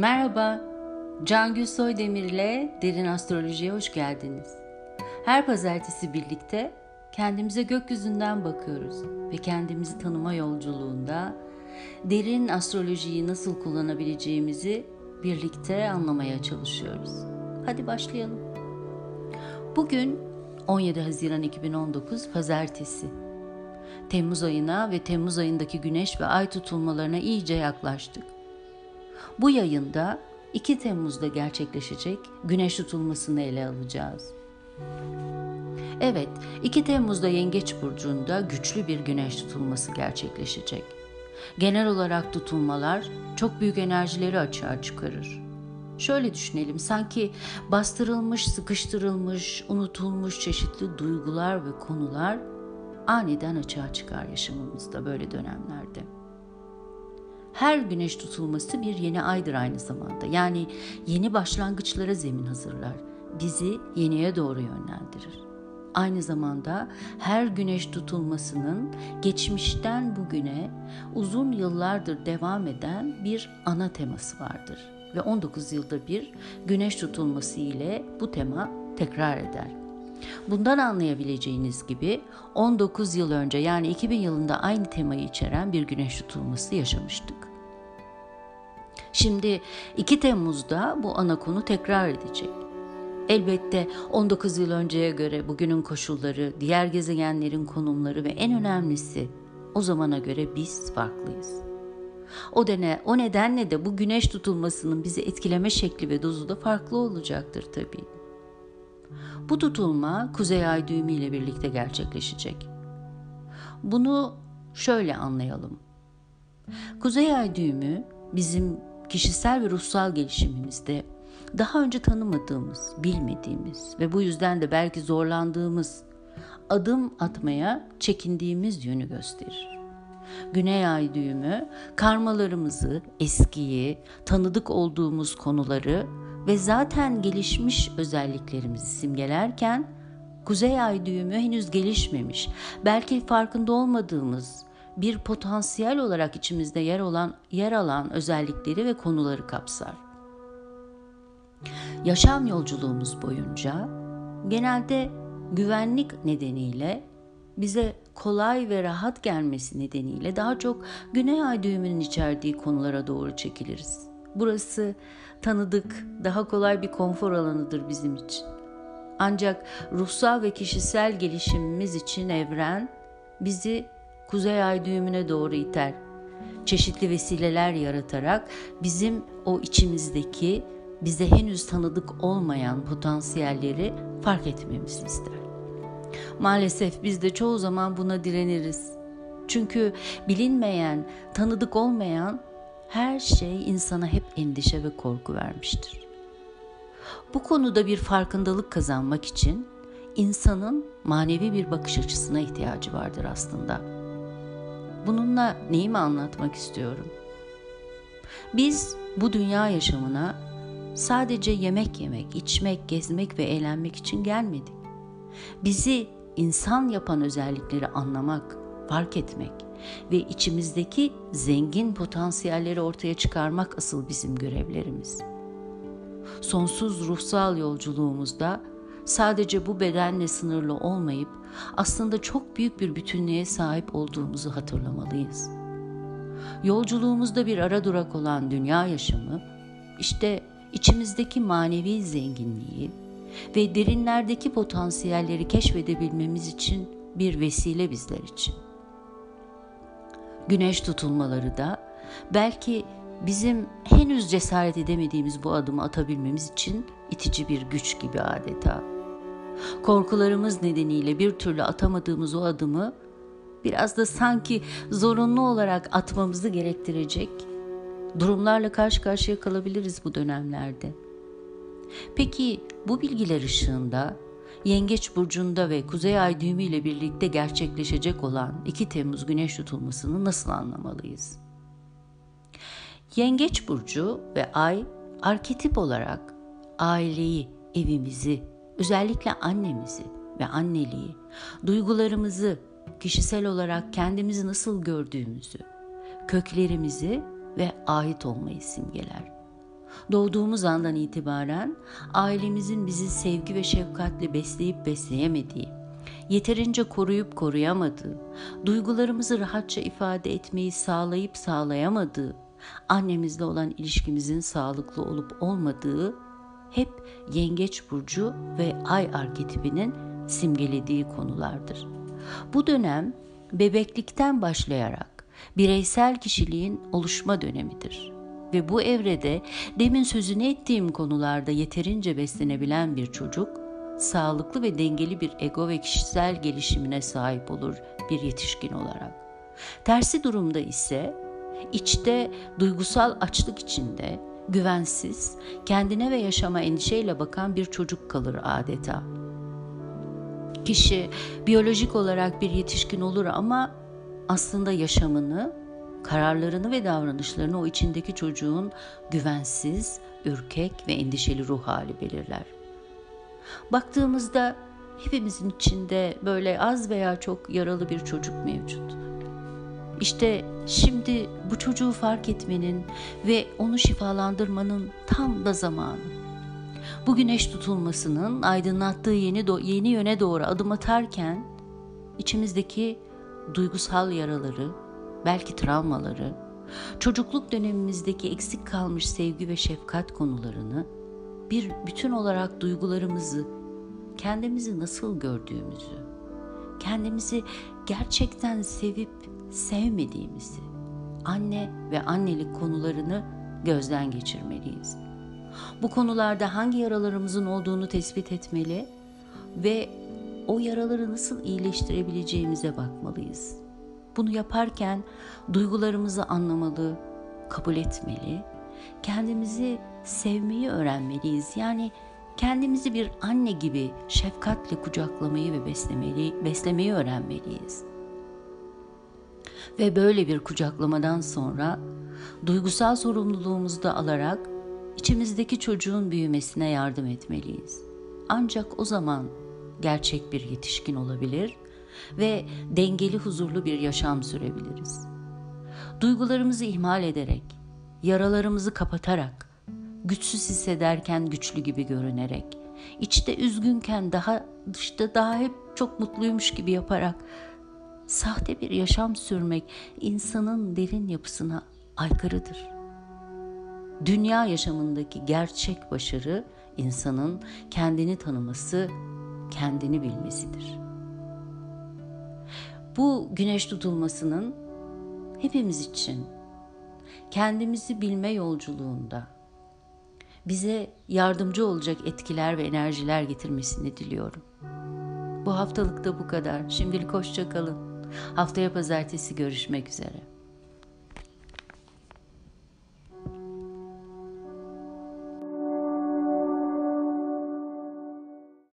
Merhaba, Can Gülsoy Demir ile Derin Astroloji'ye hoş geldiniz. Her pazartesi birlikte kendimize gökyüzünden bakıyoruz ve kendimizi tanıma yolculuğunda derin astrolojiyi nasıl kullanabileceğimizi birlikte anlamaya çalışıyoruz. Hadi başlayalım. Bugün 17 Haziran 2019 Pazartesi. Temmuz ayına ve Temmuz ayındaki güneş ve ay tutulmalarına iyice yaklaştık. Bu yayında 2 Temmuz'da gerçekleşecek güneş tutulmasını ele alacağız. Evet, 2 Temmuz'da Yengeç burcunda güçlü bir güneş tutulması gerçekleşecek. Genel olarak tutulmalar çok büyük enerjileri açığa çıkarır. Şöyle düşünelim, sanki bastırılmış, sıkıştırılmış, unutulmuş çeşitli duygular ve konular aniden açığa çıkar yaşamımızda böyle dönemlerde. Her güneş tutulması bir yeni aydır aynı zamanda. Yani yeni başlangıçlara zemin hazırlar. Bizi yeniye doğru yönlendirir. Aynı zamanda her güneş tutulmasının geçmişten bugüne uzun yıllardır devam eden bir ana teması vardır ve 19 yılda bir güneş tutulması ile bu tema tekrar eder. Bundan anlayabileceğiniz gibi 19 yıl önce yani 2000 yılında aynı temayı içeren bir güneş tutulması yaşamıştık. Şimdi 2 Temmuz'da bu ana konu tekrar edecek. Elbette 19 yıl önceye göre bugünün koşulları, diğer gezegenlerin konumları ve en önemlisi o zamana göre biz farklıyız. O dene, o nedenle de bu güneş tutulmasının bizi etkileme şekli ve dozu da farklı olacaktır tabii. Bu tutulma kuzey ay düğümü ile birlikte gerçekleşecek. Bunu şöyle anlayalım. Kuzey ay düğümü bizim kişisel ve ruhsal gelişimimizde daha önce tanımadığımız, bilmediğimiz ve bu yüzden de belki zorlandığımız, adım atmaya çekindiğimiz yönü gösterir. Güney ay düğümü karmalarımızı, eskiyi, tanıdık olduğumuz konuları ve zaten gelişmiş özelliklerimizi simgelerken Kuzey ay düğümü henüz gelişmemiş, belki farkında olmadığımız bir potansiyel olarak içimizde yer olan yer alan özellikleri ve konuları kapsar. Yaşam yolculuğumuz boyunca genelde güvenlik nedeniyle bize kolay ve rahat gelmesi nedeniyle daha çok Güney Ay düğümünün içerdiği konulara doğru çekiliriz. Burası tanıdık, daha kolay bir konfor alanıdır bizim için. Ancak ruhsal ve kişisel gelişimimiz için evren bizi Kuzey Ay düğümüne doğru iter. Çeşitli vesileler yaratarak bizim o içimizdeki bize henüz tanıdık olmayan potansiyelleri fark etmemizi ister. Maalesef biz de çoğu zaman buna direniriz. Çünkü bilinmeyen, tanıdık olmayan her şey insana hep endişe ve korku vermiştir. Bu konuda bir farkındalık kazanmak için insanın manevi bir bakış açısına ihtiyacı vardır aslında. Bununla neyi mi anlatmak istiyorum? Biz bu dünya yaşamına sadece yemek yemek, içmek, gezmek ve eğlenmek için gelmedik. Bizi insan yapan özellikleri anlamak, fark etmek ve içimizdeki zengin potansiyelleri ortaya çıkarmak asıl bizim görevlerimiz. Sonsuz ruhsal yolculuğumuzda sadece bu bedenle sınırlı olmayıp aslında çok büyük bir bütünlüğe sahip olduğumuzu hatırlamalıyız. Yolculuğumuzda bir ara durak olan dünya yaşamı işte içimizdeki manevi zenginliği ve derinlerdeki potansiyelleri keşfedebilmemiz için bir vesile bizler için. Güneş tutulmaları da belki bizim henüz cesaret edemediğimiz bu adımı atabilmemiz için itici bir güç gibi adeta. Korkularımız nedeniyle bir türlü atamadığımız o adımı biraz da sanki zorunlu olarak atmamızı gerektirecek durumlarla karşı karşıya kalabiliriz bu dönemlerde. Peki bu bilgiler ışığında Yengeç burcunda ve Kuzey Ay düğümü ile birlikte gerçekleşecek olan 2 Temmuz güneş tutulmasını nasıl anlamalıyız? Yengeç burcu ve ay arketip olarak aileyi, evimizi, özellikle annemizi ve anneliği, duygularımızı, kişisel olarak kendimizi nasıl gördüğümüzü, köklerimizi ve ait olmayı simgeler. Doğduğumuz andan itibaren ailemizin bizi sevgi ve şefkatle besleyip besleyemediği, yeterince koruyup koruyamadığı, duygularımızı rahatça ifade etmeyi sağlayıp sağlayamadığı, annemizle olan ilişkimizin sağlıklı olup olmadığı hep yengeç burcu ve ay arketipinin simgelediği konulardır. Bu dönem bebeklikten başlayarak bireysel kişiliğin oluşma dönemidir. Ve bu evrede demin sözünü ettiğim konularda yeterince beslenebilen bir çocuk, sağlıklı ve dengeli bir ego ve kişisel gelişimine sahip olur bir yetişkin olarak. Tersi durumda ise içte duygusal açlık içinde, güvensiz, kendine ve yaşama endişeyle bakan bir çocuk kalır adeta. Kişi biyolojik olarak bir yetişkin olur ama aslında yaşamını, kararlarını ve davranışlarını o içindeki çocuğun güvensiz, ürkek ve endişeli ruh hali belirler. Baktığımızda hepimizin içinde böyle az veya çok yaralı bir çocuk mevcut. İşte şimdi bu çocuğu fark etmenin ve onu şifalandırmanın tam da zamanı. Bu güneş tutulmasının aydınlattığı yeni do- yeni yöne doğru adım atarken içimizdeki duygusal yaraları, belki travmaları, çocukluk dönemimizdeki eksik kalmış sevgi ve şefkat konularını bir bütün olarak duygularımızı, kendimizi nasıl gördüğümüzü, kendimizi gerçekten sevip sevmediğimizi, anne ve annelik konularını gözden geçirmeliyiz. Bu konularda hangi yaralarımızın olduğunu tespit etmeli ve o yaraları nasıl iyileştirebileceğimize bakmalıyız. Bunu yaparken duygularımızı anlamalı, kabul etmeli, kendimizi sevmeyi öğrenmeliyiz. Yani kendimizi bir anne gibi şefkatle kucaklamayı ve beslemeli, beslemeyi öğrenmeliyiz. Ve böyle bir kucaklamadan sonra duygusal sorumluluğumuzu da alarak içimizdeki çocuğun büyümesine yardım etmeliyiz. Ancak o zaman gerçek bir yetişkin olabilir ve dengeli huzurlu bir yaşam sürebiliriz. Duygularımızı ihmal ederek, yaralarımızı kapatarak, güçsüz hissederken güçlü gibi görünerek, içte üzgünken daha dışta daha hep çok mutluymuş gibi yaparak sahte bir yaşam sürmek insanın derin yapısına aykırıdır. Dünya yaşamındaki gerçek başarı insanın kendini tanıması, kendini bilmesidir. Bu güneş tutulmasının hepimiz için kendimizi bilme yolculuğunda bize yardımcı olacak etkiler ve enerjiler getirmesini diliyorum. Bu haftalık da bu kadar. Şimdilik hoşça kalın. Haftaya pazartesi görüşmek üzere.